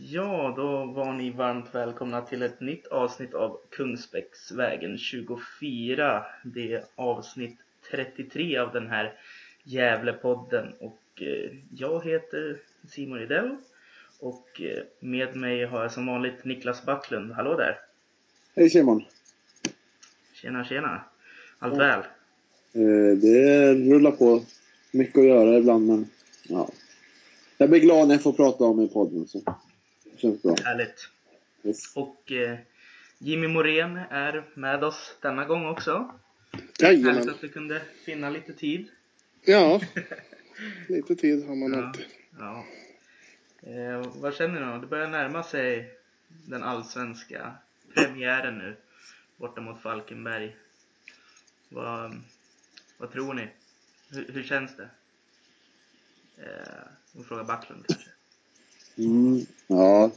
Ja, då var ni varmt välkomna till ett nytt avsnitt av Kungsbäcksvägen 24. Det är avsnitt 33 av den här Gävlepodden och eh, jag heter Simon Idell och eh, med mig har jag som vanligt Niklas Backlund. Hallå där! Hej Simon! Tjena tjena! Allt ja. väl? Eh, det rullar på. Mycket att göra ibland men ja. Jag blir glad när jag får prata om i podden. Så. Känns bra. Härligt. Yes. Och eh, Jimmy Morén är med oss denna gång också. Jajamän. Härligt att du kunde finna lite tid. Ja, lite tid har man ja, alltid. Ja. Eh, vad känner du då? Det börjar närma sig den allsvenska premiären nu borta mot Falkenberg. Vad, vad tror ni? Hur, hur känns det? Eh, fråga Backlund kanske. Mm, ja.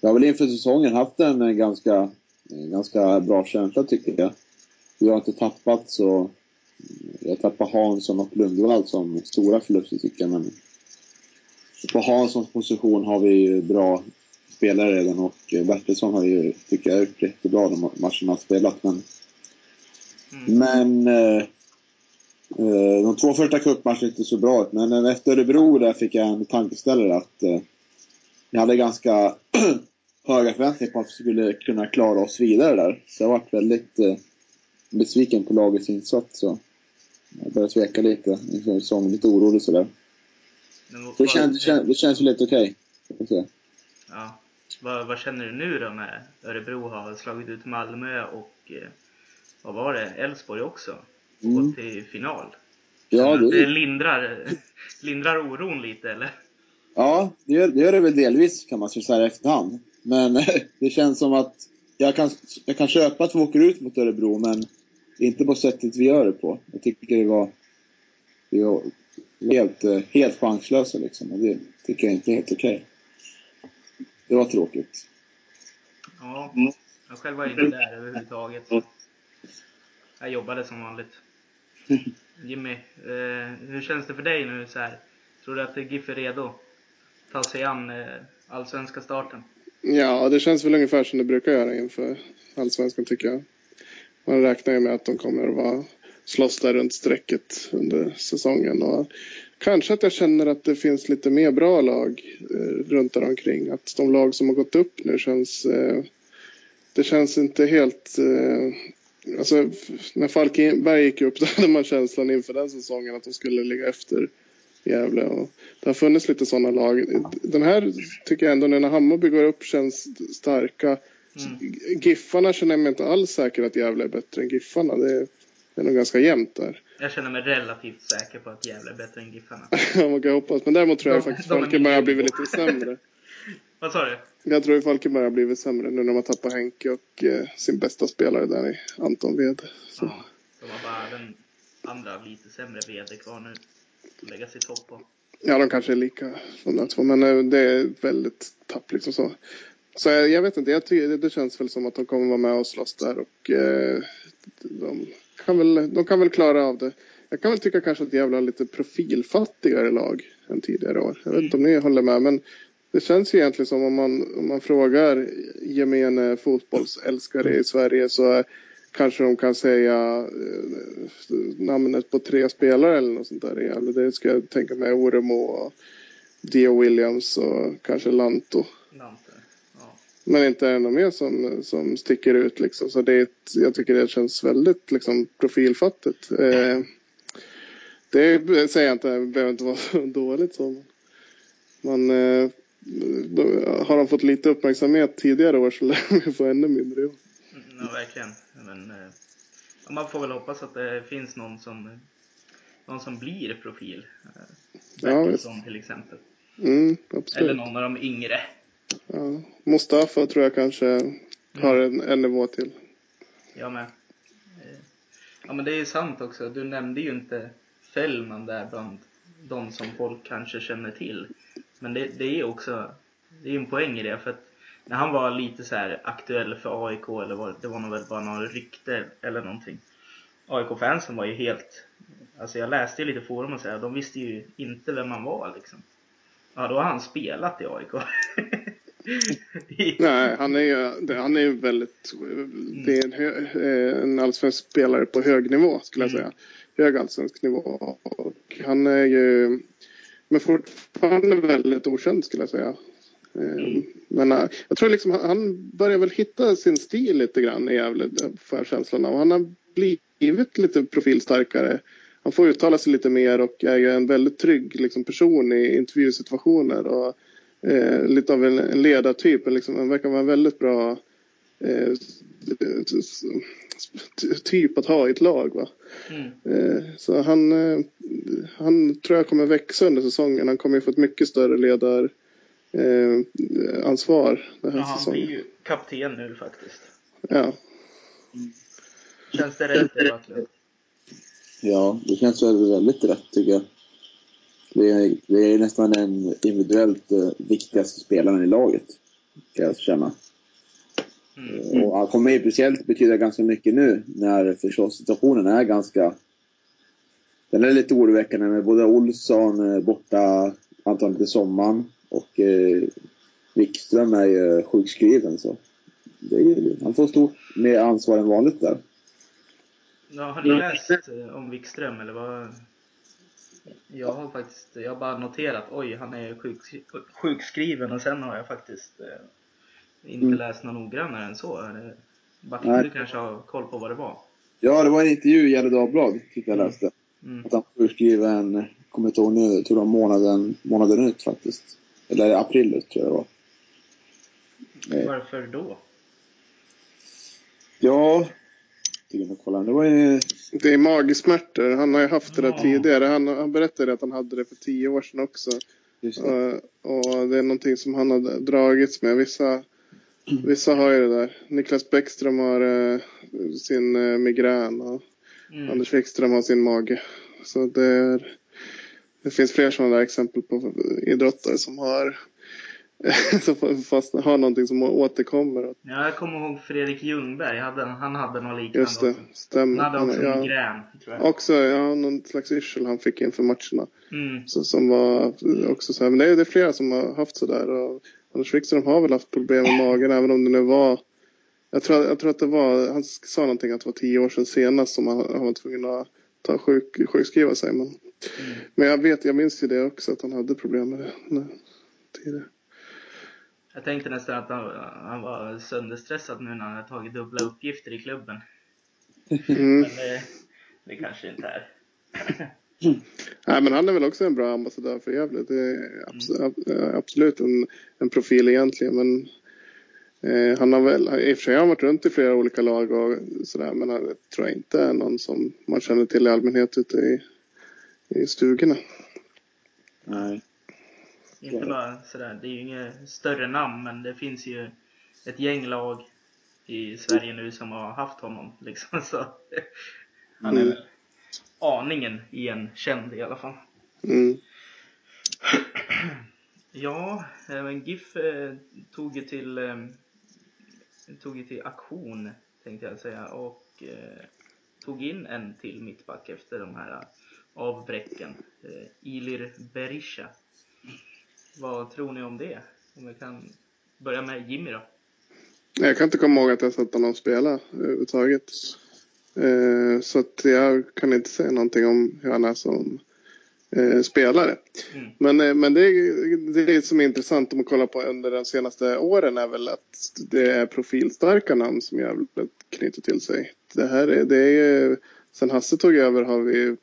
Jag har väl inför säsongen haft en ganska, ganska bra känsla tycker jag. Vi har inte tappat så... Jag tappar Hansson och Lundvall som stora förluster tycker jag, men på Hanssons position har vi ju bra spelare redan och Bertilsson har ju, tycker jag, gjort jättebra de matcherna han spelat. Men, mm. men eh, Eh, de två första cupmatcherna inte så bra ut, men efter Örebro där fick jag en tankeställare att eh, jag hade ganska höga förväntningar på att vi skulle kunna klara oss vidare där. Så jag varit väldigt eh, besviken på lagets insats. Så jag började tveka lite inför säsongen, lite orolig sådär. Det känns, det, det känns ju lite okej. Okay. Ja. Vad, vad, känner du nu då när Örebro har slagit ut Malmö och eh, vad var det, Elfsborg också? Mm. till final. Ja, det... det lindrar, lindrar oron lite eller? Ja, det gör, det gör det väl delvis kan man säga i efterhand. Men det känns som att jag kan, jag kan köpa att vi åker ut mot Örebro, men inte på sättet vi gör det på. Jag tycker det var, det var helt, helt chanslösa liksom. Och det tycker jag inte är helt okej. Det var tråkigt. Ja, jag själv var inte där överhuvudtaget. Jag jobbade som vanligt. Jimmy, eh, hur känns det för dig nu så här? Tror du att GIF är redo? att Ta sig an eh, allsvenska starten? Ja, det känns väl ungefär som det brukar göra inför allsvenskan tycker jag. Man räknar ju med att de kommer att vara slåss där runt strecket under säsongen. Och kanske att jag känner att det finns lite mer bra lag eh, runt där omkring. Att de lag som har gått upp nu känns... Eh, det känns inte helt eh, Alltså, när Falkenberg gick upp då hade man känslan inför den säsongen att de skulle ligga efter Gävle. Och det har funnits lite sådana lag. Den här tycker jag ändå när Hammarby går upp känns starka. Mm. Giffarna känner jag mig inte alls säker att Gävle är bättre än Giffarna. Det är, det är nog ganska jämnt där. Jag känner mig relativt säker på att Gävle är bättre än Giffarna. ja, man kan hoppas. Men däremot tror jag de, faktiskt Falkenberg har blivit lite sämre. Vad sa du? Jag tror att Falkenberg har blivit sämre nu när de har tappat Henke och eh, sin bästa spelare där i Anton Wede. Ja, de har bara den andra lite sämre Wede kvar nu. Att lägga sig topp på. Ja, de kanske är lika de där två, men eh, det är väldigt tapp liksom så. Så jag, jag vet inte, jag tycker, det, det känns väl som att de kommer vara med och slåss där och eh, de, kan väl, de kan väl klara av det. Jag kan väl tycka kanske att Gävle har lite profilfattigare lag än tidigare år. Jag vet inte om ni håller med, men det känns ju egentligen som om man, om man frågar gemene fotbollsälskare i Sverige så kanske de kan säga eh, namnet på tre spelare eller något sånt där. Eller det ska jag tänka mig Oremo och Dio Williams och kanske Lanto. Lante, ja. Men inte är det något mer som, som sticker ut liksom. Så det, jag tycker det känns väldigt liksom, profilfattigt. Eh, det säger jag inte, det behöver inte vara så dåligt så. Man, eh, har de fått lite uppmärksamhet tidigare år så lär de få ännu mindre. Mm, ja, verkligen. Men, eh, ja, man får väl hoppas att det finns någon som, någon som blir profil. Eh, Bertilsson ja, till exempel. Mm, Eller någon av de yngre. Ja, Mustafa tror jag kanske mm. har en, en nivå till. Jag med. Eh, ja men det är ju sant också. Du nämnde ju inte Fällman där bland de som folk kanske känner till. Men det, det är också det är en poäng i det. För att när han var lite så här aktuell för AIK, eller var, det var nog väl bara några rykte eller någonting. AIK-fansen var ju helt... Alltså jag läste ju lite forum och så här, de visste ju inte vem han var liksom. Ja, då har han spelat i AIK. Nej, han är ju han är väldigt... Det är en, hö, eh, en allsvensk spelare på hög nivå, skulle jag Mm. säga. Hög allsvensk nivå. Och han är ju... Men fortfarande väldigt okänd, skulle jag säga. Eh, Men eh, jag tror liksom han- börjar väl hitta sin stil lite grann i Gävle, eh, får jag känslan av. Han har blivit lite profilstarkare. Han får uttala sig lite mer och är ju en väldigt trygg liksom, person i intervjusituationer. Och, eh, lite av en, en ledartyp. Liksom, han verkar vara en väldigt bra eh, typ att ha i ett lag. Va? Mm. Eh, så han, eh, han tror jag kommer växa under säsongen. Han kommer ju få ett mycket större ledar eh, ansvar den här Ja, han säsongen. blir ju kapten nu faktiskt. Ja. Känns det rätt i Backlund? Ja, det känns väl väldigt rätt tycker jag. Det är, det är nästan den individuellt viktigaste spelaren i laget. Kan jag känna. Mm. Och han kommer ju speciellt betyda ganska mycket nu när försvarssituationen är ganska... Den är lite oroväckande med både Olsson eh, borta antagligen till sommaren och eh, Wikström är ju sjukskriven så. Är, han får stort mer ansvar än vanligt där. Ja, har ni läst eh, om Wikström eller vad? Jag har faktiskt, jag har bara noterat, oj han är sjuk, sjukskriven och sen har jag faktiskt eh, inte Mm. läst något noggrannare än så. Nej. Backlund du kanske har koll på vad det var? Ja, det var en intervju i Gefle Dagblad, tyckte jag läste. Mm. Att han var sjukskriven, kommer inte ihåg nu, jag tror det var månaden, månaden ut faktiskt. Eller april ut tror jag det var. Varför då? Ja. Det var ju... Det är magsmärtor. Han har ju haft det där Ja. tidigare. Han, han berättade att han hade det för tio år sedan också. Just det. Eh, och det är någonting som han har dragits med. Vissa, vissa har ju det där. Niklas Bäckström har eh, sin eh, migrän och Mm. Anders Wikström har sin mage. Så det, är, det finns fler sådana där exempel på idrottare som har som fast har någonting som återkommer. Ja, jag kommer ihåg Fredrik Ljungberg, hade, han hade något liknande Just det, stämmer. Han hade också ja. migrän, tror jag. Också ja, någon slags yrsel han fick inför matcherna. Mm. Så, som var också så här. Men det är, det är flera som har haft sådär. Och Anders Wikström har väl haft problem med magen även om det nu var. Jag tror, jag tror att det var, han sa någonting att det var tio år sedan senast som han, han var tvungen att ta sjuk, sjukskriva sig. Men, Mm. men jag vet, jag minns ju det också att han hade problem med det tidigare. Jag tänkte nästan att han, han var sönderstressad nu när han hade tagit dubbla uppgifter i klubben. Mm. Men det, det kanske inte är. Nej, men han är väl också en bra ambassadör för Gävle. Det är abs- absolut en, en profil egentligen. Men eh, han har väl, i och för sig har han varit runt i flera olika lag och sådär. Men han tror jag inte är någon som man känner till i allmänhet ute i, i stugorna. Nej. Inte bara sådär, det är ju inget större namn men det finns ju ett gäng lag i Sverige nu som har haft honom liksom så han är Mm. väl aningen igenkänd i alla fall. Mm. Ja, eh, men GIF eh, tog ju till eh, tog ju till aktion tänkte jag säga och eh, tog in en till mittback efter de här avbräcken. Eh, Ilir Berisha. Vad tror ni om det? Om vi kan börja med Jimmy då. Jag kan inte komma ihåg att jag sett honom spela överhuvudtaget. Eh, så att jag kan inte säga någonting om hur han är som eh, spelare. Mm. Men, eh, men det, är- det som är intressant om man kollar på under de senaste åren är väl att det är profilstarka namn som Gävle knyter till sig. Det här är, det är sen Hasse tog över har vi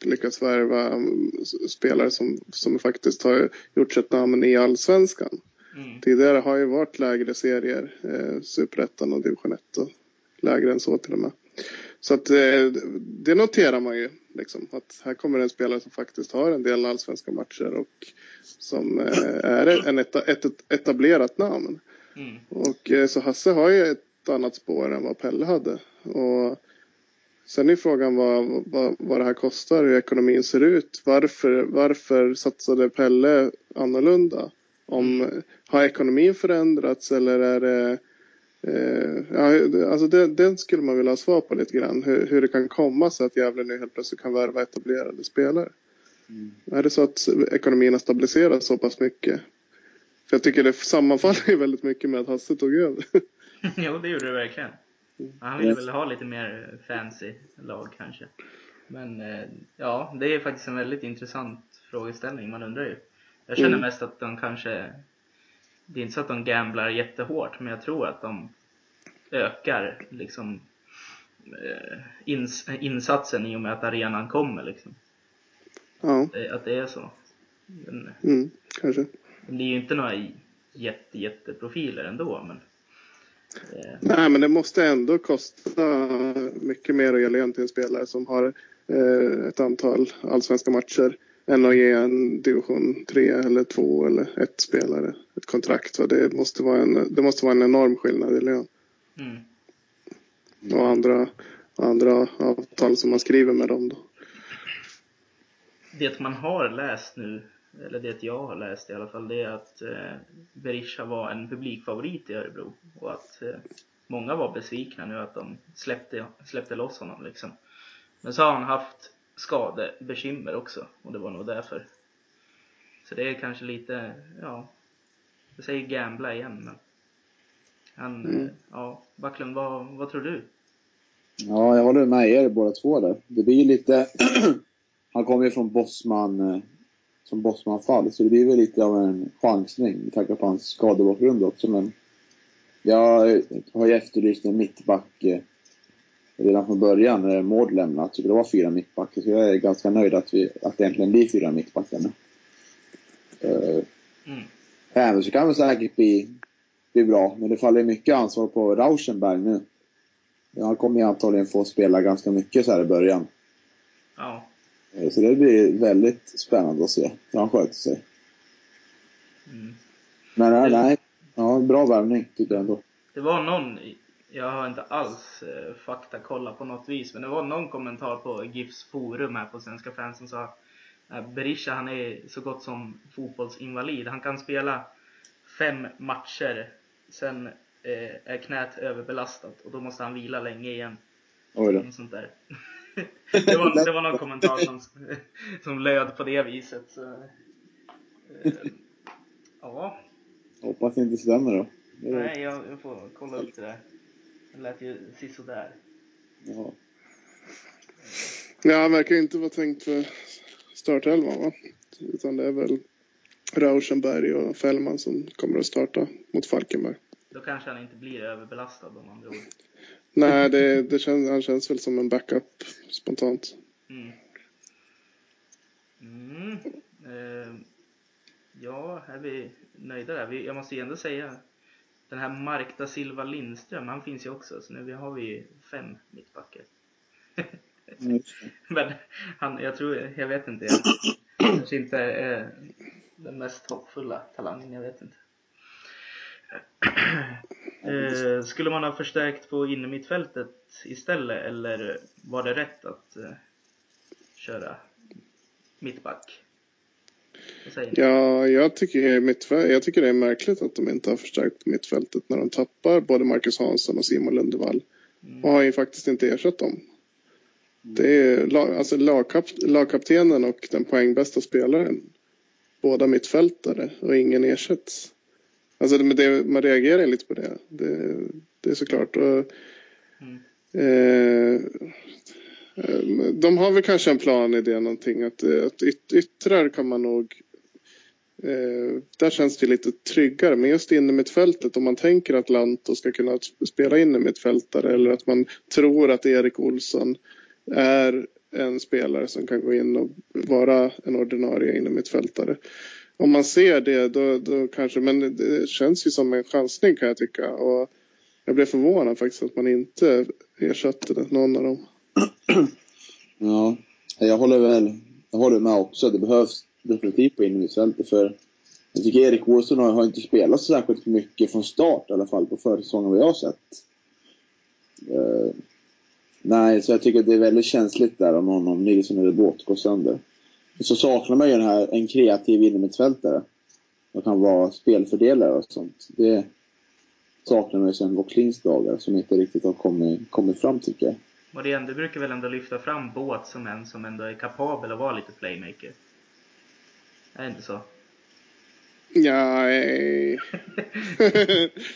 lyckats värva mm, spelare som, som faktiskt har gjort sig ett namn i allsvenskan. Mm. Tidigare har ju varit lägre serier, eh, Superettan och division 1 och lägre än så till och med. Så att eh, det noterar man ju liksom att här kommer en spelare som faktiskt har en del allsvenska matcher och som eh, är en eta, ett, etablerat namn. Mm. Och eh, så Hasse har ju ett annat spår än vad Pelle hade. Och sen är frågan vad, vad, vad det här kostar, hur ekonomin ser ut. Varför, varför satsade Pelle annorlunda? Om, har ekonomin förändrats eller är det Eh, ja, alltså det, den skulle man vilja ha svar på lite grann. Hur, hur det kan komma sig att Gävle nu helt plötsligt kan värva etablerade spelare. Mm. Är det så att ekonomin har stabiliserats så pass mycket? För jag tycker det sammanfaller väldigt mycket med att Hasse tog över. jo, det gjorde det verkligen. Han ville väl ha lite mer fancy lag kanske. Men eh, ja, det är faktiskt en väldigt intressant frågeställning. Man undrar ju. Jag känner mm. mest att de kanske, det är inte så att de gamblar jättehårt, men jag tror att de ökar liksom eh, ins insatsen i och med att arenan kommer liksom. Ja. Att det är så. Men, mm, kanske. Det är ju inte några jätte, jätteprofiler ändå, men eh. Nej, men det måste ändå kosta mycket mer att ge lön till en spelare som har eh, ett antal allsvenska matcher än att ge en division 3 eller 2 eller ett spelare ett kontrakt. Så det, måste vara en, det måste vara en enorm skillnad i lön. Mm. Och andra, andra avtal som man skriver med dem då. Det man har läst nu, eller det jag har läst i alla fall, det är att eh, Berisha var en publikfavorit i Örebro och att eh, många var besvikna nu att de släppte, släppte loss honom liksom. Men så har han haft skadebekymmer också och det var nog därför. Så det är kanske lite, ja, jag säger gambla igen men han, mm. ja, Backlund, vad, vad tror du? Ja, jag håller med er båda två där. Det blir ju lite, han kommer ju från Bosman, eh, som Bosman-fall, så det blir väl lite av en chansning med tanke på hans skadebakgrund också. Men jag har ju efterlyst en mittback eh, redan från början när Mård lämnat. Så det var fyra mittbackar. Så jag är ganska nöjd att, vi, att det äntligen blir fyra mittbackar nu. Uh, mm. Även så kan det säkert bli, bli bra. Men det faller mycket ansvar på Rauschenberg nu. Han kommer ju antagligen få spela ganska mycket så här i början. Ja. Uh, så det blir väldigt spännande att se hur han sköter sig. Mm. Men nej, nej. Ja, bra värvning tycker jag ändå. Det var någon jag har inte alls eh, faktakolla på något vis, men det var någon kommentar på GIFs forum här på Svenska fans som sa att Berisha han är så gott som fotbollsinvalid. Han kan spela fem matcher, sen eh, är knät överbelastat och då måste han vila länge igen. Oj då. sånt där. det, var, det var någon kommentar som, som löd på det viset. Så, eh, ja. Hoppas det inte stämmer då. Nej, jag, jag får kolla upp det där. Det lät ju sisådär. Ja. Ja, verkar inte vara tänkt för startelvan va? Utan det är väl Rauschenberg och Fällman som kommer att starta mot Falkenberg. Då kanske han inte blir överbelastad om andra ord. Nej, det, det känns, han känns väl som en backup spontant. Mm. Mm. Eh, ja, är vi nöjda där? Vi, jag måste ju ändå säga den här Mark da Silva Lindström, han finns ju också. Så nu har vi fem mittbackar. Mm. Men han, jag tror, jag vet inte. Jag kanske inte är den mest hoppfulla talangen, jag vet inte. Eh, skulle man ha förstärkt på innermittfältet istället eller var det rätt att eh, köra mittback? Ja, jag tycker, jag tycker det är märkligt att de inte har förstärkt mittfältet när de tappar både Marcus Hansson och Simon Lundevall. Mm. Och har ju faktiskt inte ersatt dem. Mm. Det är alltså lagkap, lagkaptenen och den poängbästa spelaren. Båda mittfältare och ingen ersätts. Alltså det, man reagerar lite på det. Det, det är såklart. Och, mm. eh, de har väl kanske en plan i det någonting att, att yt, yttrar kan man nog Eh, Eh, där känns det lite tryggare. Men just inne mitt fältet om man tänker att Lanto ska kunna spela inne mitt fältare eller att man tror att Erik Olsson är en spelare som kan gå in och vara en ordinarie inom mitt fältare. Om man ser det då, då kanske, men det känns ju som en chansning kan jag tycka. Och jag blev förvånad faktiskt att man inte ersatte någon av dem. Ja, jag håller väl jag håller med också. Det behövs definitivt på innermittfältet. För jag tycker Erik Olsson har, har inte spelat särskilt mycket från start i alla fall på försäsongen vad jag har sett. Uh, nej, så jag tycker det är väldigt känsligt där om honom, Nilsson eller Båt går sönder. Och så saknar man ju den här, en kreativ innermittfältare. Som kan vara spelfördelare och sånt. Det saknar man ju sen Wocklins dagar som inte riktigt har kommit, kommit fram tycker jag. Och det, ändå brukar väl ändå lyfta fram Båt som en som ändå är kapabel att vara lite playmaker? Är det inte så? Ja, nej.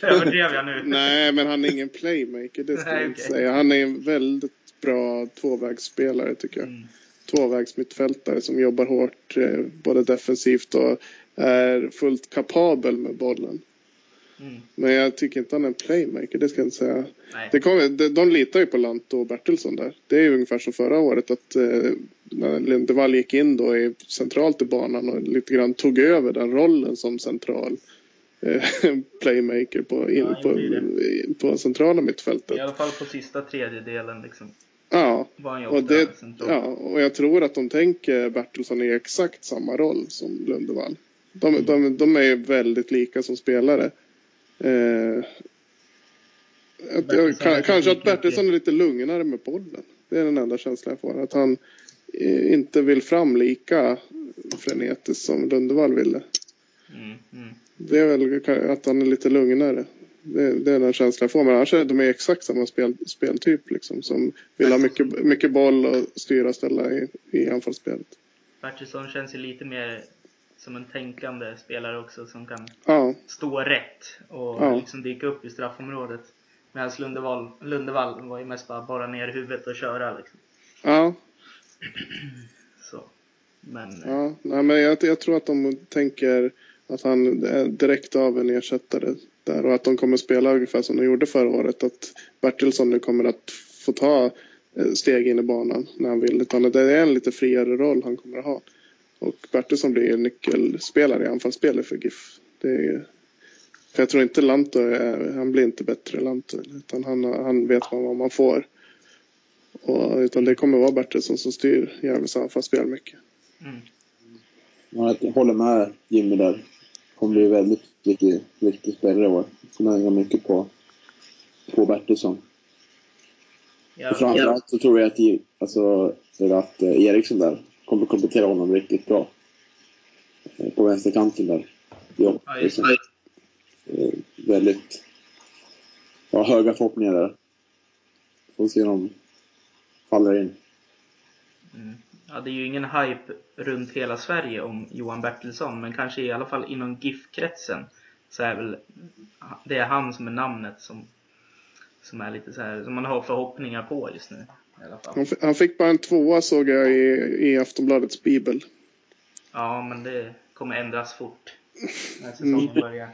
Överdrev jag nu? nej, men han är ingen playmaker, det ska Nej, jag inte okej. säga. Han är en väldigt bra tvåvägsspelare tycker jag. Mm. Tvåvägsmittfältare som jobbar hårt eh, både defensivt och är fullt kapabel med bollen. Mm. Men jag tycker inte han är en playmaker, det ska jag inte säga. Nej. Det kommer, de, de litar ju på Lanto och Bertilsson där. Det är ju ungefär som förra året att eh, när Lindevall gick in då i, centralt i banan och lite grann tog över den rollen som central eh, playmaker på, in, Ja, på, på centrala mittfältet. I alla fall på sista tredjedelen liksom. Ja, och, det, ja, och jag tror att de tänker Bertilsson i exakt samma roll som Lundevall. De, de, de är väldigt lika som spelare. Eh, att, Bertilsson kanske att Bertilsson är lite lugnare med bollen. Det är den enda känslan jag får. Att han eh, inte vill fram lika frenetiskt som Lundevall ville. Mm, mm. Det är väl att han är lite lugnare. Det, det är den känslan jag får. Men annars är de är exakt samma spel, speltyp liksom. Som vill ha mycket, mycket boll och styra och ställa i, i anfallsspelet. Bertilsson känns ju lite mer som en tänkande spelare också som kan Ja, stå rätt och Ja. liksom dyka upp i straffområdet. Medan Lundevall, Lundevall var ju mest bara borra ner huvudet och köra liksom. ja, Så. Men eh, ja. Nej, men jag, jag tror att de tänker att han är direkt av en ersättare där och att de kommer spela ungefär som de gjorde förra året. Att Bertilsson nu kommer att få ta eh, steg in i banan när han vill. Utan det är en lite friare roll han kommer att ha. Och Bertilsson blir en nyckelspelare i anfallsspelet för GIF. Det är, för jag tror inte Lanto är, han blir inte bättre Lanto. Utan han, han vet man vad man får. Och, utan det kommer vara Bertilsson som styr Gävles anfallsspel mycket. mm, Ja, jag håller med Jimmy där. Kommer bli väldigt viktig, viktig spelare i år. Kommer hänga mycket på, på Bertilsson. Och ja, framförallt så tror jag att, alltså, att eh, Eriksson där kommer komplettera honom riktigt bra. Eh, På vänsterkanten där. Ja, liksom, eh, väldigt ja, höga förhoppningar där. Får se om de faller in. mm. ja, det är ju ingen hype runt hela Sverige om Johan Bertilsson, men kanske i alla fall inom GIF-kretsen så är väl det är han som är namnet som, som är lite så här, som man har förhoppningar på just nu. Han, han fick bara en tvåa såg jag i, i Aftonbladets bibel. Ja, men det kommer ändras fort när säsongen börjar.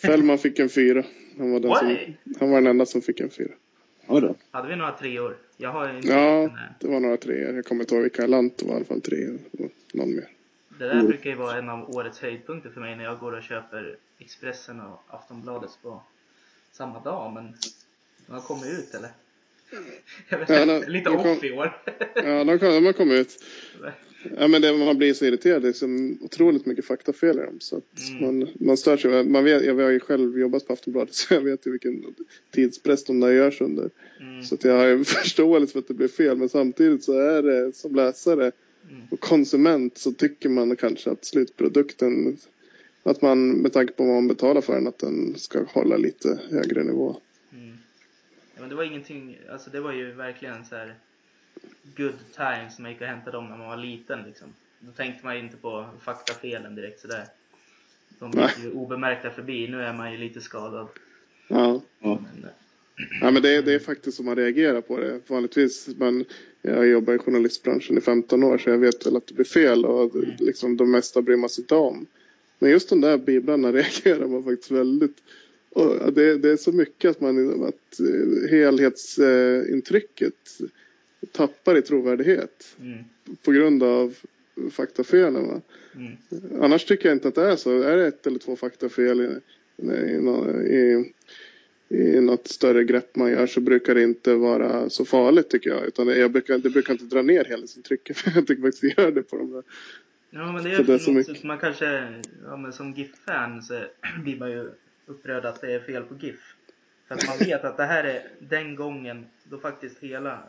Fällman fick en fyra. Han var, den som, han var den enda som fick en fyra. Då. Hade vi några treor? Jag har inte Ja, det var några treor. Jag kommer inte ihåg vilka. Lant var i alla fall tre. Och någon mer. Det där brukar ju vara en av årets höjdpunkter för mig när jag går och köper Expressen och Aftonbladet på samma dag, men de har kommit ut eller? Jag vet Ja, inte, de- lite de kom- off i år. Ja, de, kom, de har kommit ut. Ja, men det, man blir så irriterad. Det är så otroligt mycket faktafel i dem. Så att Mm. man, man stör sig. Man vet, jag har ju själv jobbat på Aftonbladet så jag vet ju vilken tidspress de där görs under. Mm, Så jag har ju förståelse för att det blir fel. Men samtidigt så är det som läsare mm, och konsument så tycker man kanske att slutprodukten att man med tanke på vad man betalar för den att den ska hålla lite högre nivå. mm. Ja, men det var ingenting, alltså det var ju verkligen så här good times man gick och hämtade dem när man var liten liksom. Då tänkte man ju inte på faktafelen direkt sådär. De gick ju obemärkta förbi, nu är man ju lite skadad. Ja. Ja. Men, eh, Ja, men det, är- det är faktiskt som man reagerar på det. Vanligtvis, man, jag jobbar i journalistbranschen i 15 år så jag vet väl att det blir fel och liksom de mesta bryr man sig inte om. Men just de där biblarna reagerar man faktiskt väldigt och det, det är så mycket att man att eh, helhetsintrycket tappar i trovärdighet mm, på grund av faktafelen. Va? mm, Annars tycker jag inte att det är så. Är det ett eller två faktafel i, i, i, i något större grepp man gör så brukar det inte vara så farligt tycker jag. Utan jag brukar, det brukar inte dra ner helhetsintrycket. För jag tycker faktiskt det gör det på de där. Ja men det är, Så det är så mycket. man kanske, ja men som GIF-fan så blir man ju upprörd att det är fel på GIF. För att man vet att det här är den gången då faktiskt hela,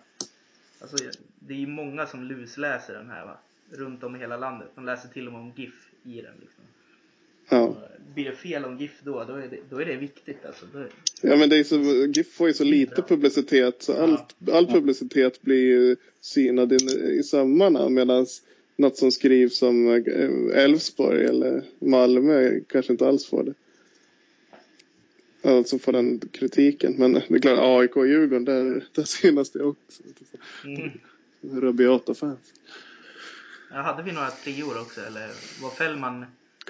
alltså det är ju många som lusläser den här va. Runt om i hela landet. De läser till och med om GIF i den liksom. Ja. Blir det fel om GIF då, då är det, då är det viktigt alltså. Är, ja men det är så, GIF får ju så lite publicitet så Ja. allt, all publicitet blir ju synad i, i sömmarna. Medan något som skrivs om eh, Elfsborg eller Malmö kanske inte alls får det. Alltså får den kritiken. Men det är klart, AIK och Djurgården, där, där synas det också. Mm. Rabiata fans. Ja, hade vi några treor också eller var Fällman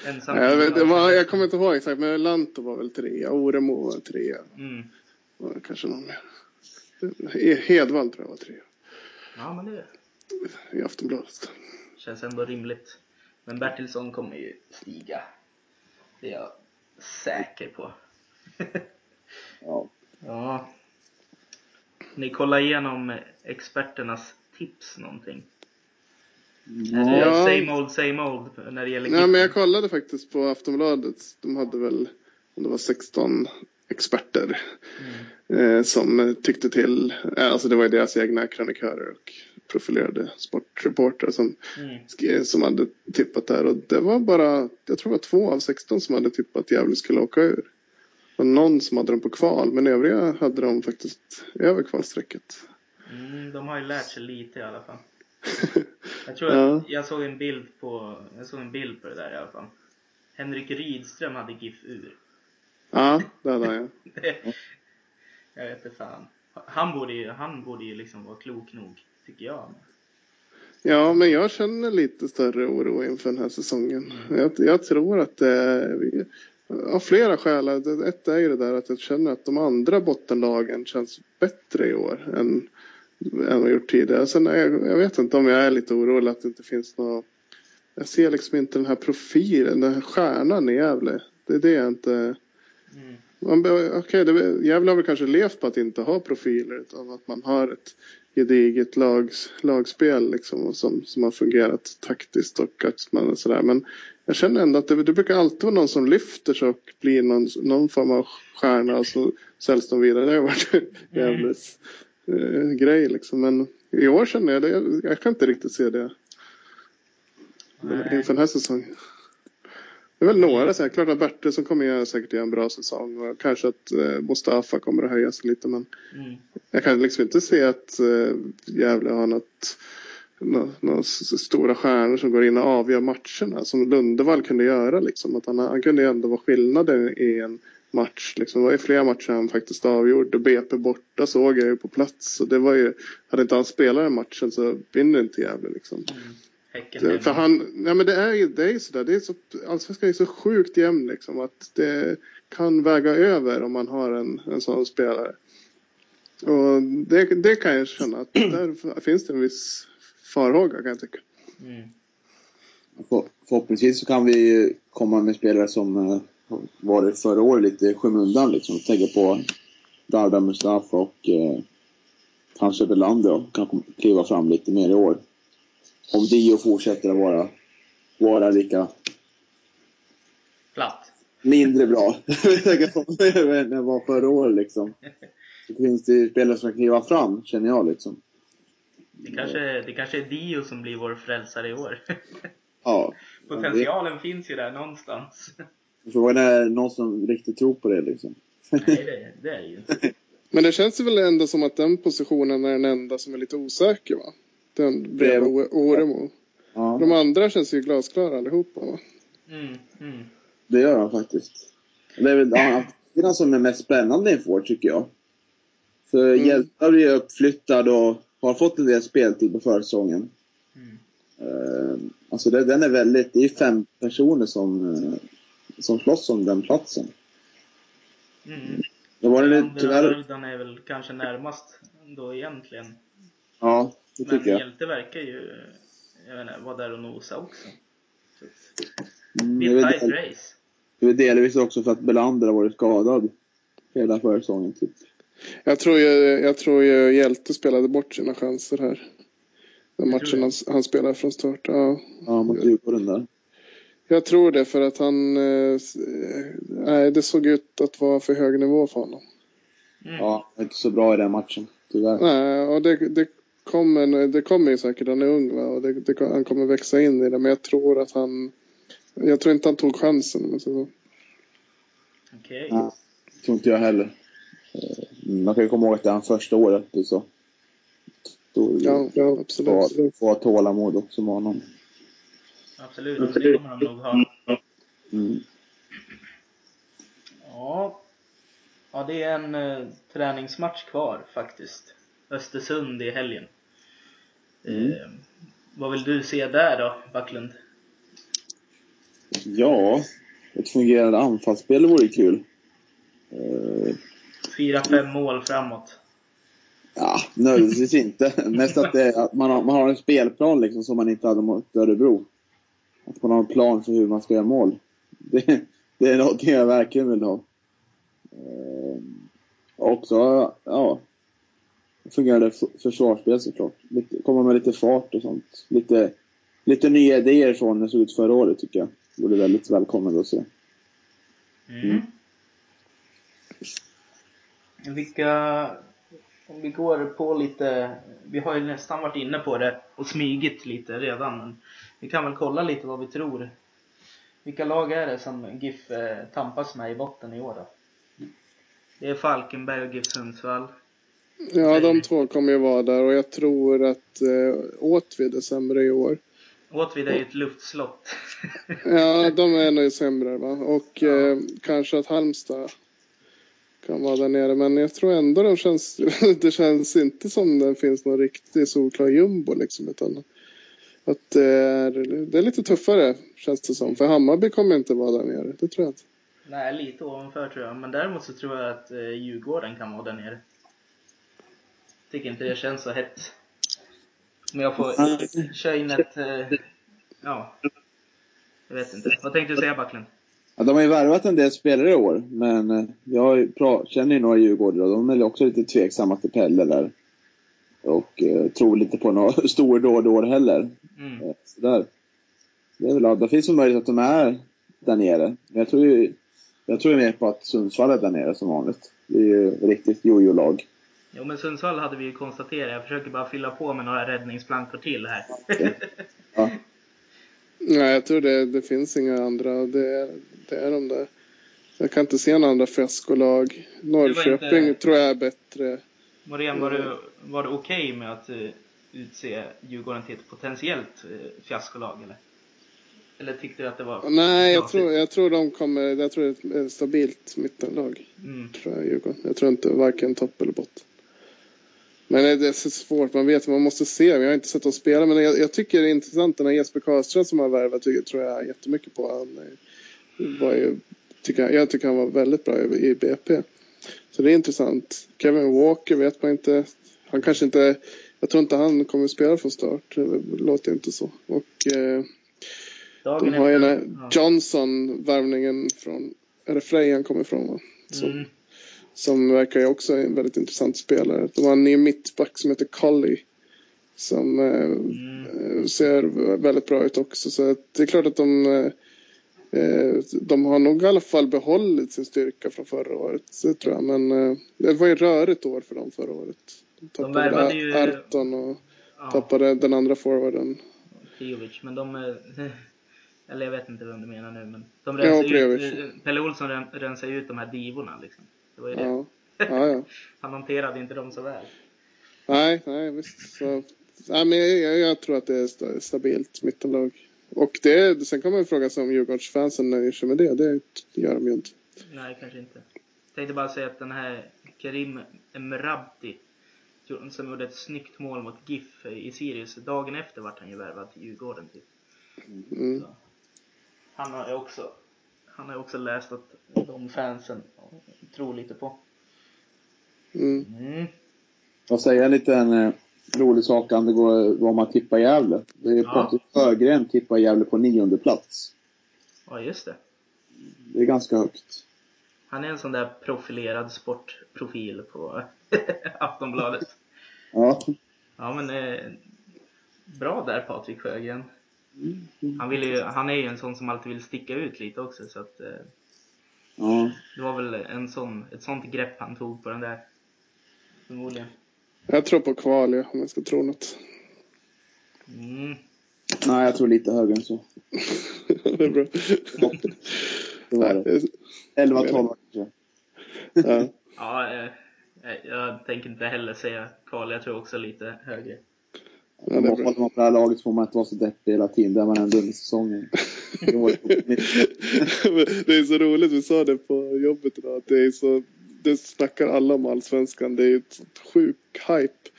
ensam? Nej, jag, vet, det var, jag kommer inte ihåg exakt, men Lanto var väl trea. Oremo var trea. Mm. Och kanske någon mer. Hedvall tror jag var trea. Ja, men det I Aftonbladet. känns ändå rimligt. Men Bertilsson kommer ju stiga. Det är jag säker på. Ja. Ja. Ni kollar igenom experternas tips någonting? Eller Ja. same old, same old när det gäller Nej, men jag kollade faktiskt på Aftonbladet. De hade väl, om det var 16 experter Mm. eh, som tyckte till. Eh, alltså det var ju deras egna krönikörer och profilerade sportreportrar som, Mm. skrev- som hade tippat där. Och det var bara, jag tror det var två av 16 som hade tippat att Gävle skulle åka ur. Och någon som hade dem på kval, men övriga hade de faktiskt över kvalstrecket. Mm, de har ju lärt sig lite i alla fall. Jag tror Ja. att jag såg en bild på, jag såg en bild på det där i alla fall. Henrik Rydström hade GIF ur. Ja, det hade han ja. jag vet inte fan. Han borde ju, han borde ju liksom vara klok nog, tycker jag. Ja, men jag känner lite större oro inför den här säsongen. Jag, jag tror att det är, av flera skäl. Ett är ju det där att jag känner att de andra bottenlagen känns bättre i år än, än vad gjort tidigare. Sen är jag, jag vet inte om jag är lite orolig att det inte finns något. Jag ser liksom inte den här profilen, den här stjärnan i Gävle. Det är det jag inte... Mm. Okej, det- Gävle har väl kanske levt på att inte ha profiler utan att man har ett gediget lags, lagspel liksom, som, som har fungerat taktiskt och att man och sådär. Men jag känner ändå att det, det brukar alltid vara någon som lyfter sig och blir någon, någon form av stjärna och så säljs de vidare. Det har varit Gävles eh, grej liksom. Men i år känner jag det. Jag, jag kan inte riktigt se det Nej. inför den här säsongen. Det är väl några, så här, klart att Bertilsson kommer göra säkert göra en bra säsong och kanske att eh, Mustafa kommer att höja sig lite men Mm. jag kan liksom inte se att eh, Gävle har något, nå- några s- stora stjärnor som går in och avgör matcherna som Lundevall kunde göra liksom. Att han, han kunde ändå vara skillnaden i en match. Liksom. Det var ju flera matcher han faktiskt avgjorde. BP borta såg jag ju på plats. Och det var ju, hade inte han spelat den matchen så vinner inte Gävle liksom. Mm. Häcken för han, nej men det är ju det är sådär, det är så, allsvenskan är så sjukt jämn liksom att det kan väga över om man har en, en sån spelare. Och det, det kan jag känna att där finns det en viss farhåga kan jag tycka. Mm. För, förhoppningsvis så kan vi komma med spelare som eh, var det förra året lite i skymundan liksom. Tänker på Darda Mustafa och eh, kanske Belander och kan kliva fram lite mer i år. Om Dio fortsätter att vara, vara lika Platt. mindre bra än det var förra året liksom. Så finns det spelare som kan kliva fram, känner jag liksom. Det kanske, det kanske är Dio som blir vår frälsare i år. Ja. Potentialen finns ju där någonstans. Frågan är någon som riktigt tror på det liksom. Nej, det, det är det ju inte. Men det känns ju väl ändå som att den positionen är den enda som är lite osäker va? Den bredvid O- Oremo. Ja. De andra känns ju glasklara allihopa va? Mm, mm. Det gör han faktiskt. Det är väl han som är mest spännande inför, tycker jag. För Mm. Hjältar är ju uppflyttad och har fått en del speltid på försäsongen. Mm. Uh, alltså det, den är väldigt, det är fem personer som, eh, som slåss om den platsen. Mm. Det var Andra tyvärr, är väl kanske närmast då egentligen. ja, det Men jag. Hjälte verkar ju, jag vara där och nosa också. Så, Mm, det är ett del- race. det är delvis också för att Belander har varit skadad hela försäsongen typ. Jag tror ju, jag tror ju Hjälte spelade bort sina chanser här. Den matchen han, han spelade från start. Ja. Ja, mot Djurgården där. Jag tror det för att han... eh, eh, Nej, det såg ut att vara för hög nivå för honom. Mm. Ja, inte så bra i den matchen, tyvärr. Nej, och det, det, kommer, det kommer ju säkert. Han är ung va? och det, det, han kommer växa in i det. Men jag tror att han... Jag tror inte han tog chansen. om jag säger så. Okej. Ja, tror inte jag heller. Eh, Man kan ju komma ihåg att det är hans första året och så. Då, Ja, ja absolut. Få, tålamod också med honom. Absolut, det kommer de nog ha. Mm. Ja. Ja, det är en eh, träningsmatch kvar faktiskt. Östersund i helgen. Mm. Eh, vad vill du se där då, Backlund? Ja, ett fungerande anfallsspel vore kul. Eh, Fyra, fem mål framåt. Ja, nödvändigtvis inte. Mest att, det, att man, har, man har en spelplan liksom som man inte hade mot Örebro. Att man har en plan för hur man ska göra mål. Det, det är någonting jag verkligen vill ha. Eh, också, ja, fungerande försvarsspel såklart. Lite, komma med lite fart och sånt. Lite, lite nya idéer från det såg ut förra året tycker jag. Det vore väldigt välkommet att se. Mm. Mm. Vilka, om vi går på lite, vi har ju nästan varit inne på det och smygit lite redan, men vi kan väl kolla lite vad vi tror. Vilka lag är det som GIF eh, tampas med i botten i år då? Det är Falkenberg och GIF Sundsvall. Ja, de två kommer ju vara där och jag tror att eh, Åtvid är sämre i år. Åtvid är ju ett luftslott. Ja, de är nog sämre va. Och Ja. eh, kanske att Halmstad kan vara där nere. Men jag tror ändå de känns, det känns inte som det finns någon riktig solklar jumbo liksom. Utan att det är, det är lite tuffare känns det som. För Hammarby kommer inte vara där nere. Det tror jag inte. Nej, lite ovanför tror jag. Men däremot så tror jag att eh, Djurgården kan vara där nere. Tycker inte det känns så hett. Om jag får köra in ett... Ja. Jag vet inte. Vad tänkte du säga Backlund? Ja, de har ju värvat en del spelare i år, men eh, jag känner ju några djurgårdare och de är också lite tveksamma till Pelle där. Och eh, tror lite på några stordåd heller. Mm. Eh, så där. Det, är väl, det finns ju möjlighet att de är där nere. Men jag tror ju jag tror mer på att Sundsvall är där nere som vanligt. Det är ju riktigt jojo-lag. Jo men Sundsvall hade vi ju konstaterat. Jag försöker bara fylla på med några räddningsplankor till här. Ja. Nej, jag tror det, det finns inga andra. Det är, det är de där. Jag kan inte se några andra fiaskolag. Norrköping inte- tror jag är bättre. Morén, var var du okej med att eh, utse Djurgården till ett potentiellt eh, fiaskolag eller? Eller tyckte du att det var Nej, jag tror, jag tror de kommer, jag tror det är ett stabilt mittenlag. Mm. Tror jag, Djurgården. Jag tror inte varken topp eller botten. Men det är så svårt, man vet, man måste se. Jag har inte sett dem spela, men jag, jag tycker det är intressant. Den här Jesper Karlström som har värvat, tycker- tror jag jättemycket på. Han eh, var ju, tycker, jag- tycker han var väldigt bra i, i BP. Så det är intressant. Kevin Walker vet man inte. Han kanske inte, jag tror inte han kommer spela från start. Det låter inte så. Och eh, de har ju den här Johnson, värvningen från, är det Frej han kommer ifrån va? Som, Mm. Som verkar ju också en väldigt intressant spelare. De har en ny mittback som heter Collie. Som eh, Mm. eh, ser väldigt bra ut också. Så det är klart att de, eh, de har nog i alla fall behållit sin styrka från förra året. Det tror jag. Men det var ju rörigt år för dem förra året. De tappade värvade ju- Arton och Ja, tappade den andra forwarden. Prijovic. Men de... Eller jag vet inte vem du menar nu men de Ja, rensar ut, Prijovic. eh, Pelle Olsson ren- rensar ut de här divorna liksom. Det var ju det. Ja. Ja. Han hanterade inte dem så väl. Nej, nej visst. Så, nej, men jag, jag, jag tror att det är sta- stabilt mittenlag. Och det, sen man ju fråga sig om Djurgårdsfansen nöjer sig med det. Det gör de ju inte. Nej, kanske inte. Tänkte bara säga att den här Karim Emrabti som gjorde ett snyggt mål mot GIF i Sirius. Dagen efter vart han ju värvad till Djurgården typ. Mm. Han har ju också, han har ju också läst att de fansen tror lite på. Mm. Mm. Jag säger en liten eh, rolig sak angående vad man tippar Gävle. Det är Ja. Patrik Sjögren tippar Gävle på nionde plats. Ja, just det. Det är ganska högt. Han är en sån där profilerad sportprofil på Aftonbladet. Ja. Ja men eh, bra där Patrik Sjögren. Han, vill ju, han är ju en sån som alltid vill sticka ut lite också så att eh, ja. det var väl en sån, ett sånt grepp han tog på den där. Förmodligen. Jag tror på kval, ja, om jag ska tro något. Mm. Nej, jag tror lite högre än så. det är bra. Det var det. 11-12 kanske. ja. Ja, eh, eh, jag tänker inte heller säga kval. Jag tror också lite högre. Ja, det. Håller man på det här laget får man inte vara så deppig hela tiden. Det är man ändå under säsongen. Det är så roligt, vi sa det på jobbet idag, att det är så, det snackar alla om allsvenskan, det är ett sjuk hype.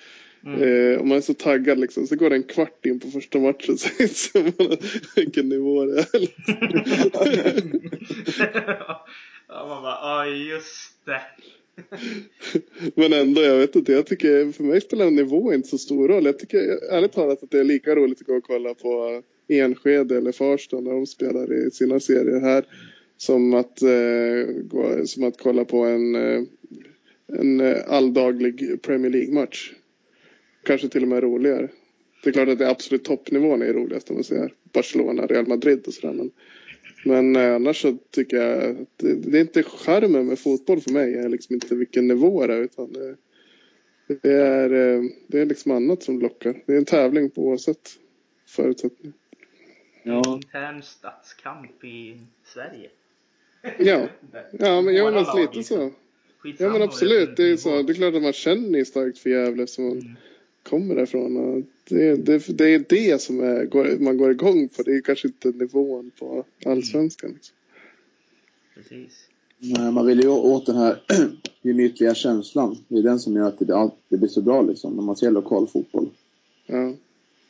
Mm. Eh, och man är så taggad liksom, så går det en kvart in på första matchen så inser man vilken nivå det är. ja, man bara, ja just det. Men ändå, jag vet inte, jag tycker, för mig spelar nivå inte så stor roll. Jag tycker ärligt talat att det är lika roligt att gå och kolla på Enskede eller Farsta när de spelar i sina serier här. Som att, eh, gå, som att kolla på en, eh, en eh, alldaglig Premier League-match. Kanske till och med roligare. Det är klart att det är absolut toppnivån är roligast om man säger Barcelona, Real Madrid och sådär. Men, men eh, annars så tycker jag att det, det är inte charmen med fotboll för mig. Det är liksom inte vilken nivå det är utan det, det är, eh, det är liksom annat som lockar. Det är en tävling på oavsett förutsättningar. Ja. Intern stadskamp i Sverige. Ja, ja men, ja, Våra men lag, lite liksom. så. Skitsamma Ja men absolut. Det är, så, det är klart att man känner starkt för Gävle som man Mm. Kommer. Och det, det, det är det som är, går, man går igång på. Det är kanske inte nivån på allsvenskan. Liksom. Precis. Nej, man vill ju åt den här gemytliga känslan. Det är den som gör att det, det blir så bra liksom. När man ser lokal fotboll. Ja.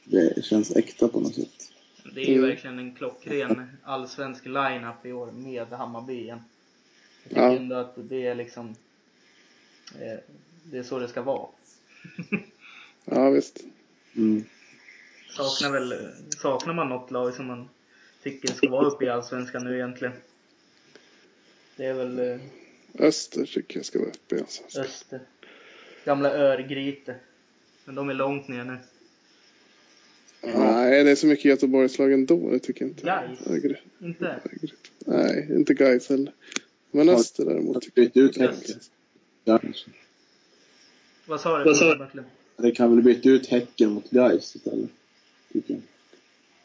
Det känns äkta på något sätt. Det är ju verkligen en klockren allsvensk line-up i år med Hammarby igen. Jag tycker Ja. ändå att det är liksom eh, det är så det ska vara. ja, visst. Mm. Saknar väl, saknar man något lag som man tycker ska vara uppe i allsvenskan nu egentligen? Det är väl eh, Öster tycker jag ska vara uppe i allsvenskan. Öster. Gamla Örgryte. Men de är långt ner nu. Nej, det är så mycket Göteborgslag ändå. Det tycker jag inte. Gais. Örgryte. Inte? Örgryte. Nej, inte Gais heller. Men Öster däremot tycker byta ut Öster. Häcken. Ja, kanske. Vad sa du? Vad sa du? Det kan väl byta ut Häcken mot Gais istället. Tycker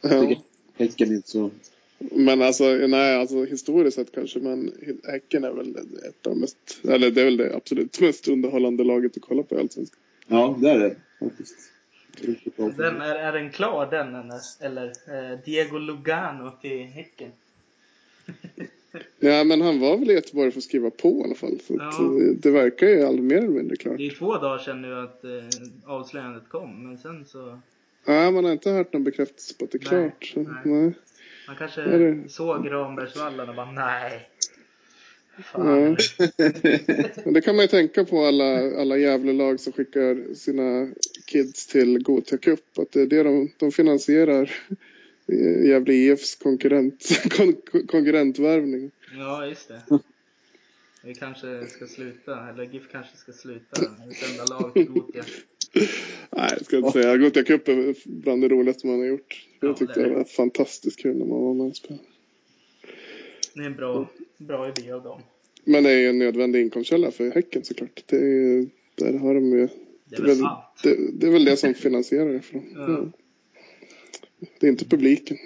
jag. jag. Ja. Häcken är inte så... Men alltså, nej, alltså historiskt sett kanske, men Häcken är väl ett av mest, eller det är väl det absolut mest underhållande laget att kolla på i Allsvenskan. Ja, det är det faktiskt. Den, är, är den klar den eller? eller eh, Diego Lugano till Häcken? Ja, men han var väl i Göteborg för att skriva på i alla fall. Så Ja. det, det verkar ju all, mer eller mindre klart. Det är två dagar sedan nu att eh, avslöjandet kom, men sen så... Ja, man har inte hört någon bekräftelse på att det är Nej, klart. Så, nej. nej. Man kanske Är det- såg Rambergsvallen och bara nej. Fan. Ja. Det kan man ju tänka på alla, alla Gävle-lag som skickar sina kids till Gothia Cup. Att det är det de, de finansierar Gävle IFs konkurrent, kon, konkurrentvärvning. Ja, just det. Vi kanske ska sluta, eller GIF kanske ska sluta sända lag till Gothia. Nej, det ska jag inte säga. Gothia Cup är bland det roligaste man har gjort. Ja, Jag tyckte det det var fantastiskt kul när man var med och spelade. Det är en bra, bra idé av dem. Men det är ju en nödvändig inkomstkälla för Häcken såklart. Det är, där har de ju, Det är väl det, det är väl det som finansierar det för dem. Ja. Det är inte publiken.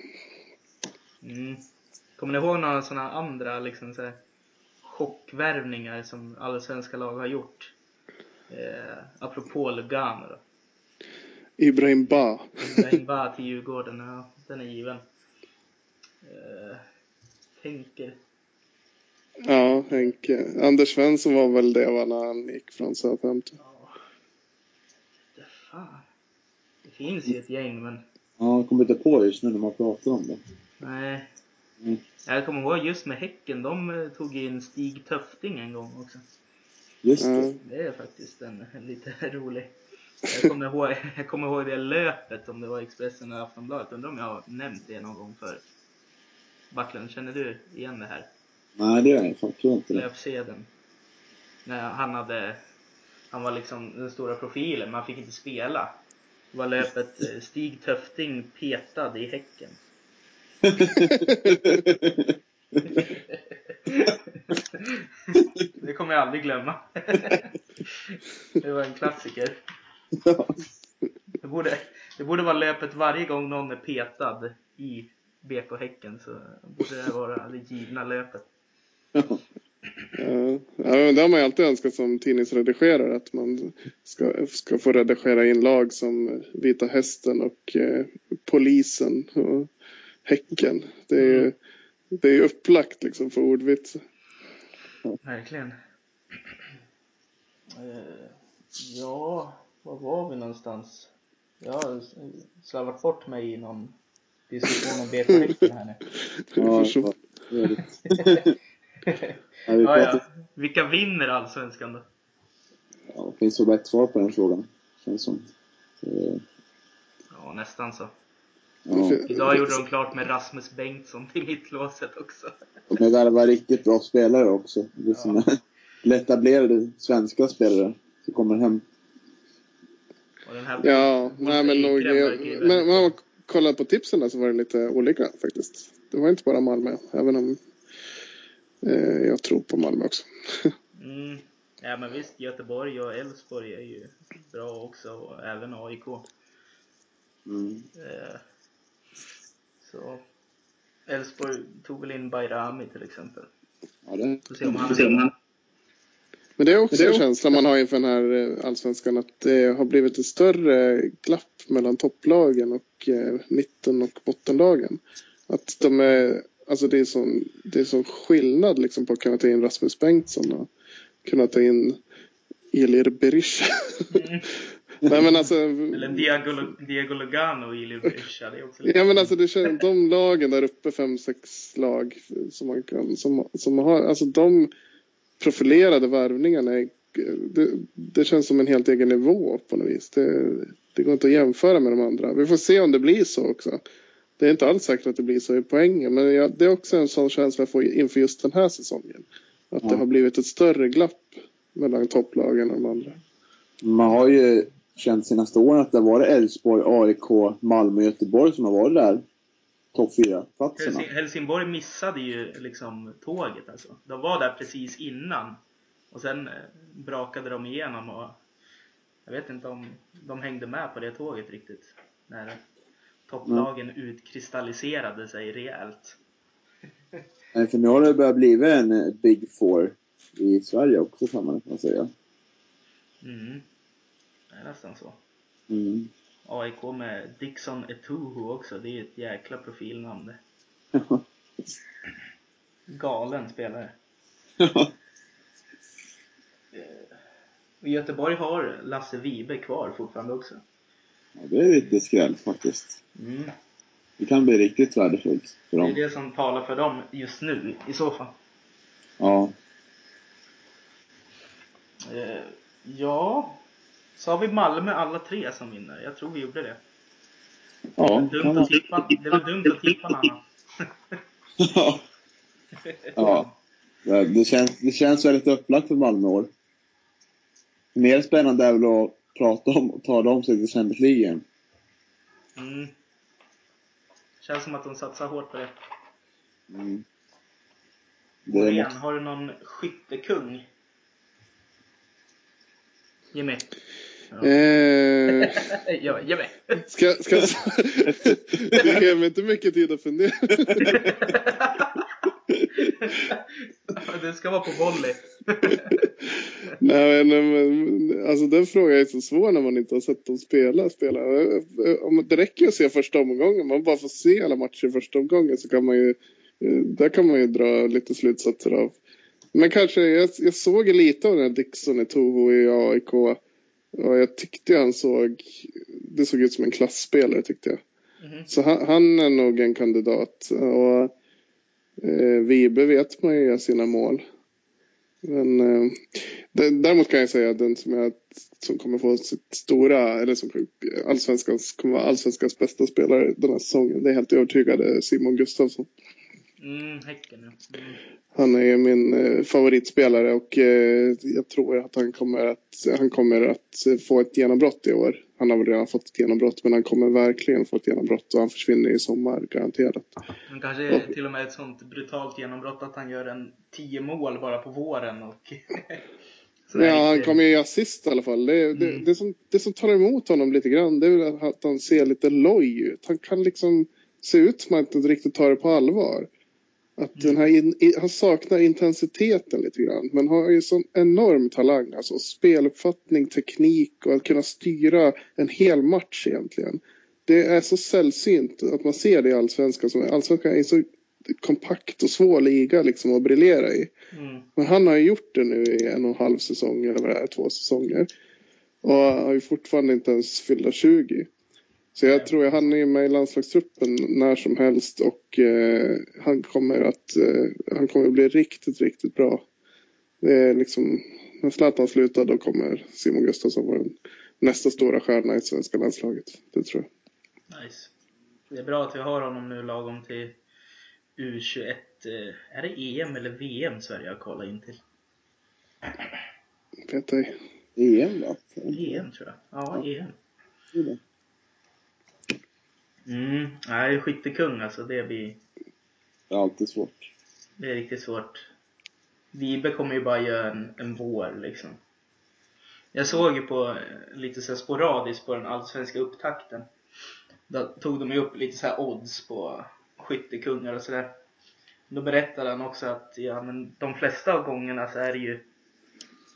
Mm. Kommer ni ihåg några sådana andra liksom så här, chockvärvningar som allsvenska lag har gjort? Eh, apropå Lugano då. Ibrahim Ba. Ibrahim Ba till Djurgården, ja, den är given. Eh, tänker. Ja, Henke. Anders Svensson var väl det va, när han gick från Southampton. Ja. Det fan. Det finns ju ett gäng men Ja, jag kommer inte på just nu när man pratar om det. nej. Mm. Jag kommer ihåg just med Häcken, de eh, tog in Stig Töfting en gång också. Just det. Det är faktiskt en, en lite rolig. Jag kommer, ihåg, jag kommer ihåg det löpet, om det var Expressen eller Aftonbladet. Undrar om jag har nämnt det någon gång förr. Backlund, känner du igen det här? Nej, det är jag faktiskt inte. Löpsedeln. När han hade, han var liksom den stora profilen, men han fick inte spela. Var löpet eh, Stig Töfting petad i Häcken. det kommer jag aldrig glömma. det var en klassiker. Det borde, det borde vara löpet varje gång någon är petad i BK Häcken så borde det vara det givna löpet. Ja. Ja, ja, men det har man ju alltid önskat som tidningsredigerare att man ska, ska få redigera in lag som Vita Hästen och eh, Polisen och Häcken. Det är ju Mm. det är upplagt liksom för ordvits. Verkligen. Eh, ja, var var vi någonstans? Jag har slarvat bort mig i någon diskussion om BK Häcken här nu. Ja, Ja, vi Ja, ja. Vilka vinner allsvenskan då? ja, det finns väl bara ett svar på den frågan. Känns som. Så, Ja, nästan så. ja. Idag gjorde de klart med Rasmus Bengtsson till mittlåset också. De är värva riktigt bra spelare också. Det är såna etablerade svenska spelare som kommer hem. Och Ja, nej men nog. Men väldigt om man kollar på tipsen där så var det lite olika faktiskt. Det var inte bara Malmö, även om jag tror på Malmö också. Mm. Ja men visst, Göteborg och Elfsborg är ju bra också och även AIK. Mm. Eh, Så Elfsborg tog väl in Bayrami till exempel. Ja, det, Får se om han är. Men det är också en känsla man har inför den här eh, allsvenskan att det har blivit ett större glapp mellan topplagen och eh, mitten och bottenlagen. Att de är, alltså det är sån, det är sån skillnad liksom på att kunna ta in Rasmus Bengtsson och kunna ta in Elir Berisha. Mm. Nej men alltså. Eller Diego, Diego Lugano och Ilir Berisha, det är också lite... Ja men alltså det känns, de lagen där uppe, fem, sex lag som man kan, som, som har, alltså de profilerade värvningarna är, det, det känns som en helt egen nivå på något vis. Det, det går inte att jämföra med de andra. Vi får se om det blir så också. Det är inte alls säkert att det blir så i poängen, men jag, det är också en sån känsla jag får inför just den här säsongen. Att det Ja. har blivit ett större glapp mellan topplagen och de andra. man har ju känt senaste åren att det har varit Elfsborg, AIK, Malmö och Göteborg som har varit där. Topp fyra platserna. Helsing- Helsingborg missade ju liksom tåget alltså. De var där precis innan. Och sen eh, brakade de igenom och jag vet inte om de hängde med på det tåget riktigt. När topplagen utkristalliserade sig rejält. Nej, För nu har det börjat bli en eh, Big Four i Sverige också kan man nästan säga. Mm. Det är nästan så. Mm. AIK med Dixon Etuhu också. Det är ett jäkla profilnamn det. Galen spelare. Och Göteborg har Lasse Vibe kvar fortfarande också. Ja, det är lite skräll faktiskt. Mm. Det kan bli riktigt värdefullt för Det är dem. det som talar för dem just nu i så fall. Ja. Eh, ja, så har vi Malmö alla tre som vinner. Jag tror vi gjorde det. Ja, Dumt kan att tippa, det var dumt att tippa något annat. ja. ja. Det, det, känns, det känns väldigt upplagt för Malmö år. Mer spännande är väl att prata om och ta dem sig till Champions League. Mm. Känns som att de satsar hårt på det. Mm. Det Återigen, måste, har du någon skyttekung? Jimmy? Ja. Eh, ja, Jimmy! ska, ska jag Det ger mig inte mycket tid att fundera. det ska vara på volley. Nej, men, men alltså den frågan är så svår när man inte har sett dem spela. spela. Det räcker ju att se första omgången. Man bara får se alla matcher i första omgången så kan man ju, eh, där kan man ju dra lite slutsatser av. Men kanske, jag, jag såg lite av den här Dixon i Toho i AIK. Och jag tyckte han såg, det såg ut som en klassspelare tyckte jag. Mhm. Så han, han är nog en kandidat. Och eh, Vibe vet man ju gör sina mål. Men eh, däremot kan jag säga att den som, jag, som kommer få sitt stora, eller som allsvenskans, kommer vara allsvenskans bästa spelare den här säsongen. Det är helt övertygad är Simon Gustafsson. Mm, Häcken ja. Mm. Han är min eh, favoritspelare och eh, jag tror att han kommer att, han kommer att eh, få ett genombrott i år. Han har väl redan fått ett genombrott men han kommer verkligen få ett genombrott och han försvinner i sommar garanterat. Men kanske till och med ett sånt brutalt genombrott att han gör en 10 mål bara på våren och... Ja, han kommer ju assist i alla fall. Det, det, Mm. det, som, det som tar emot honom lite grann det är att han ser lite loj ut. Han kan liksom se ut som att han inte riktigt tar det på allvar. Att den här in, han saknar intensiteten lite grann. Men har ju sån enorm talang. Alltså speluppfattning, teknik och att kunna styra en hel match egentligen. Det är så sällsynt att man ser det i allsvenskan. Som, allsvenskan är så kompakt och svår liga liksom att briljera i. Mm. Men han har ju gjort det nu i en och en halv säsong eller vad det är, två säsonger. Och har ju fortfarande inte ens fyllda 20. Så jag tror att han är med i landslagstruppen när som helst och eh, han kommer att eh, han kommer att bli riktigt, riktigt bra. Det är liksom, när Zlatan slutar då kommer Simon Gustafsson vara nästa stora stjärna i svenska landslaget. Det tror jag. Nice. Det är bra att vi har honom nu lagom till U21. eh, Är det EM eller VM Sverige har kvalat in till? Vet ej. EM va? EM tror jag. Ja, EM. Mm. Nej, skyttekung alltså. Det blir... Det är alltid svårt. Det är riktigt svårt. Vibe kommer ju bara göra en, en vår liksom. Jag såg ju på eh, lite så sporadiskt på den allsvenska upptakten. Då tog de ju upp lite så här odds på skyttekungar och sådär. Då berättade han också att ja, men de flesta av gångerna så är det ju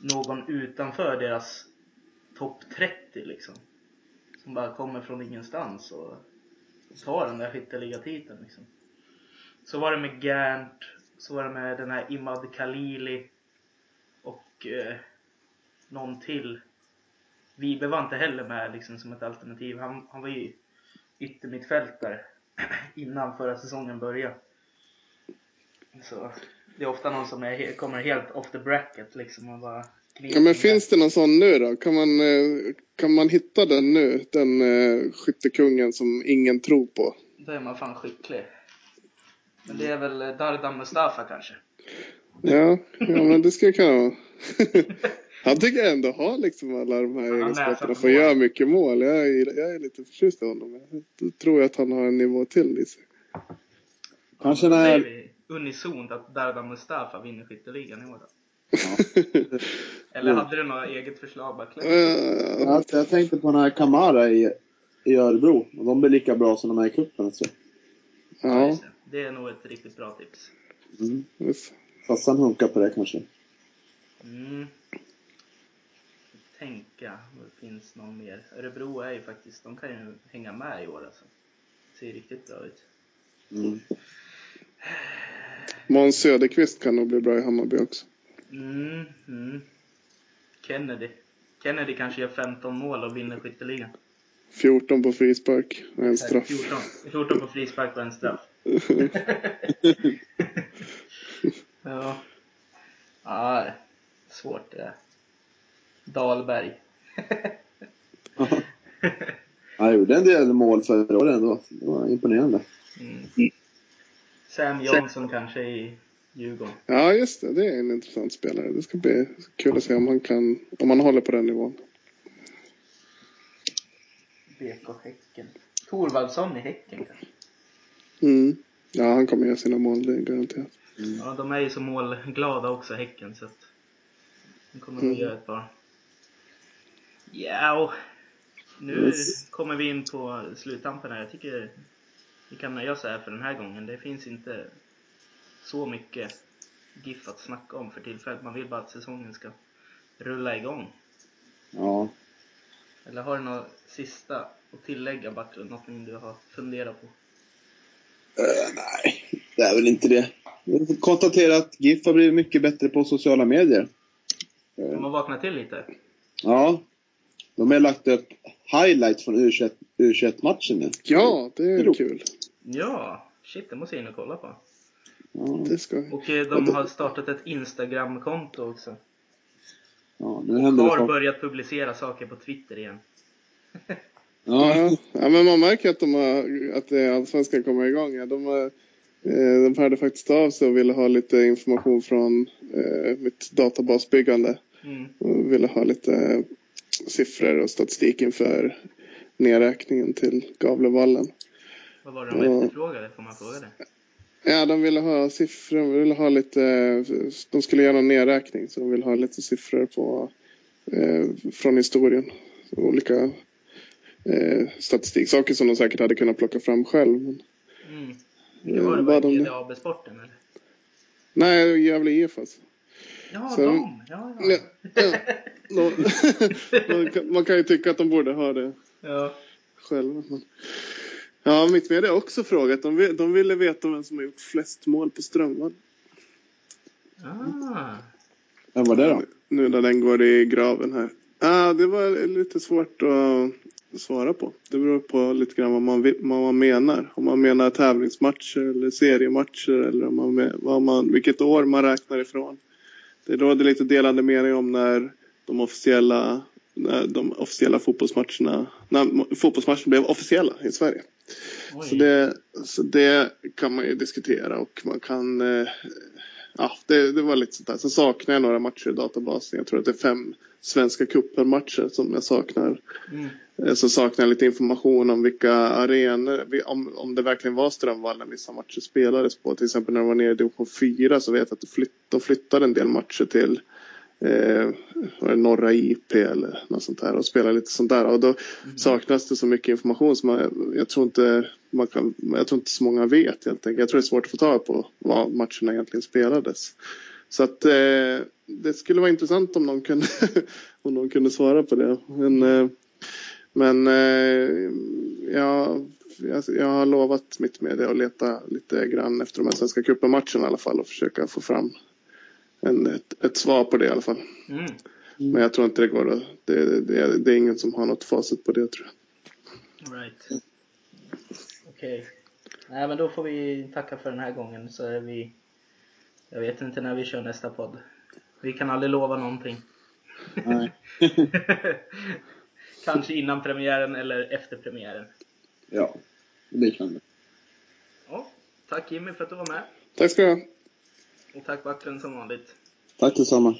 någon utanför deras topp 30 liksom. Som bara kommer från ingenstans och Ta den där skytteligatiteln liksom. Så var det med Gant, så var det med den här Imad Khalili och eh, någon till. Vibe var inte heller med liksom som ett alternativ. Han, han var ju yttermittfältare innan förra säsongen började. Så det är ofta någon som är, kommer helt off the bracket liksom och bara Ja, men in finns det någon sån nu då? Kan man, eh, kan man hitta den nu? Den eh, skyttekungen som ingen tror på? Då är man fan skicklig. Men det är väl eh, Dardan Mustafa kanske? Ja, ja men det ska jag kunna vara. Han tycker jag ändå har liksom alla de här egenskaperna för att göra mycket mål. Jag är, jag är lite förtjust i honom. Jag tror att han har en nivå till i sig. Kanske när... unisont att Dardan Mustafa vinner skytteligan i år. Eller hade du något eget förslag bara? Eh, Alltså, jag tänkte på den här Kamara i, i Örebro. Och de blir lika bra som de är i cupen. Alltså. ja, just det. det är nog ett riktigt bra tips. Mm. Fast han hunkar på det kanske. Mm. Tänka, om det finns någon mer. Örebro är ju faktiskt, de kan ju hänga med i år alltså. Ser riktigt bra ut. Mm. Måns Söderqvist kan nog bli bra i Hammarby också. Mm, mm. Kennedy. Kennedy kanske gör 15 mål och vinner skytteligan. 14 på frispark och en straff. 14, 14 på frispark och en straff. ja. Ja, svårt det där. Dahlberg. Han gjorde en del mål förra året ändå. Det var imponerande. Mm. Sam Johnson kanske i Djurgården. Ja, just det. Det är en intressant spelare. Det ska bli kul att se om han kan, om han håller på den nivån. BK Häcken. Thorvaldsson i Häcken kanske. Mm. Ja, han kommer göra sina mål, det är garanterat. Ja, de är ju så målglada också, Häcken, så att de kommer nog Mm. göra ett par. Ja, och nu Yes. kommer vi in på sluttampen här. Jag tycker vi kan nöja oss här för den här gången. Det finns inte så mycket GIF att snacka om för tillfället. Man vill bara att säsongen ska rulla igång. Ja. Eller har du något sista att tillägga, Backlund? Någonting du har funderat på? Eh, nej, det är väl inte det. Vi får konstatera att GIF har blivit mycket bättre på sociala medier. Eh, De har vaknat till lite. Ja. De har lagt upp highlights från U21, U21-matchen nu. Ja, det är Jo. kul. Ja, shit, det måste jag in och kolla på. Ja, Det ska Och eh, de har startat ett Instagram-konto också. ja nu händer det Har saker. börjat publicera saker på Twitter igen. Ja. Ja, ja, men man märker att, de har, att det är allsvenskan kommer igång. Ja. De, har, eh, de hörde faktiskt av sig och ville ha lite information från eh, mitt databasbyggande. Mm. Och ville ha lite siffror och statistik inför nedräkningen till Gavlevallen. Vad var det de efterfrågade? Får man fråga det? Ja, de ville ha siffror, de ville ha lite, de skulle göra en nedräkning så de ville ha lite siffror på, eh, från historien. Olika eh, statistik, saker som de säkert hade kunnat plocka fram själv. Men, Mm. Vilka var det? Var de- GDAB Sporten eller? Nej, Gävle IF alltså. Ja, Så- de. Ja, Ja, ja. ja. Man, kan, man kan ju tycka att de borde ha det ja. själva. Men... Ja, Mittmedia har också frågat. De, vill, de ville veta vem som har gjort flest mål på Strömvall. Ah. Vem var det då? Nu när den går i graven här. Ah, det var lite svårt att svara på. Det beror på lite grann vad man, vad man menar. Om man menar tävlingsmatcher eller seriematcher eller om man, vad man, vilket år man räknar ifrån. Det råder lite delade mening om när de officiella, när de officiella fotbollsmatcherna, när fotbollsmatcherna blev officiella i Sverige. Så det, så det kan man ju diskutera och man kan... Eh, ja, det, det var lite sånt där. Sen saknar jag några matcher i databasen. Jag tror att det är fem Svenska cupen-matcher som jag saknar. Mm. Eh, Så saknar jag lite information om vilka arenor, om, om det verkligen var Strömvallen vissa matcher spelades på. Till exempel när de var nere i division 4 så vet jag att de, flytt, de flyttade en del matcher till eh, norra IP eller något sånt där och spelade lite sånt där. Och då saknas det så mycket information som man, jag tror inte man kan, jag tror inte så många vet helt enkelt. Jag tror det är svårt att få tag på var matcherna egentligen spelades. Så att eh, det skulle vara intressant om någon kunde, om någon kunde svara på det. Men, eh, men eh, jag, jag, har lovat mitt med det att leta lite grann efter de här Svenska cupen-matcherna i alla fall och försöka få fram en, ett, ett svar på det i alla fall. Mm. Men jag tror inte det går att, det, det, det är ingen som har något facit på det tror jag. Right. Okej. Nej men då får vi tacka för den här gången så är vi Jag vet inte när vi kör nästa podd. Vi kan aldrig lova någonting. Nej. Kanske innan premiären eller efter premiären. Ja, liknande. Ja, tack Jimmy för att du var med. Tack ska du ha. Och tack Backen som vanligt. Tack detsamma.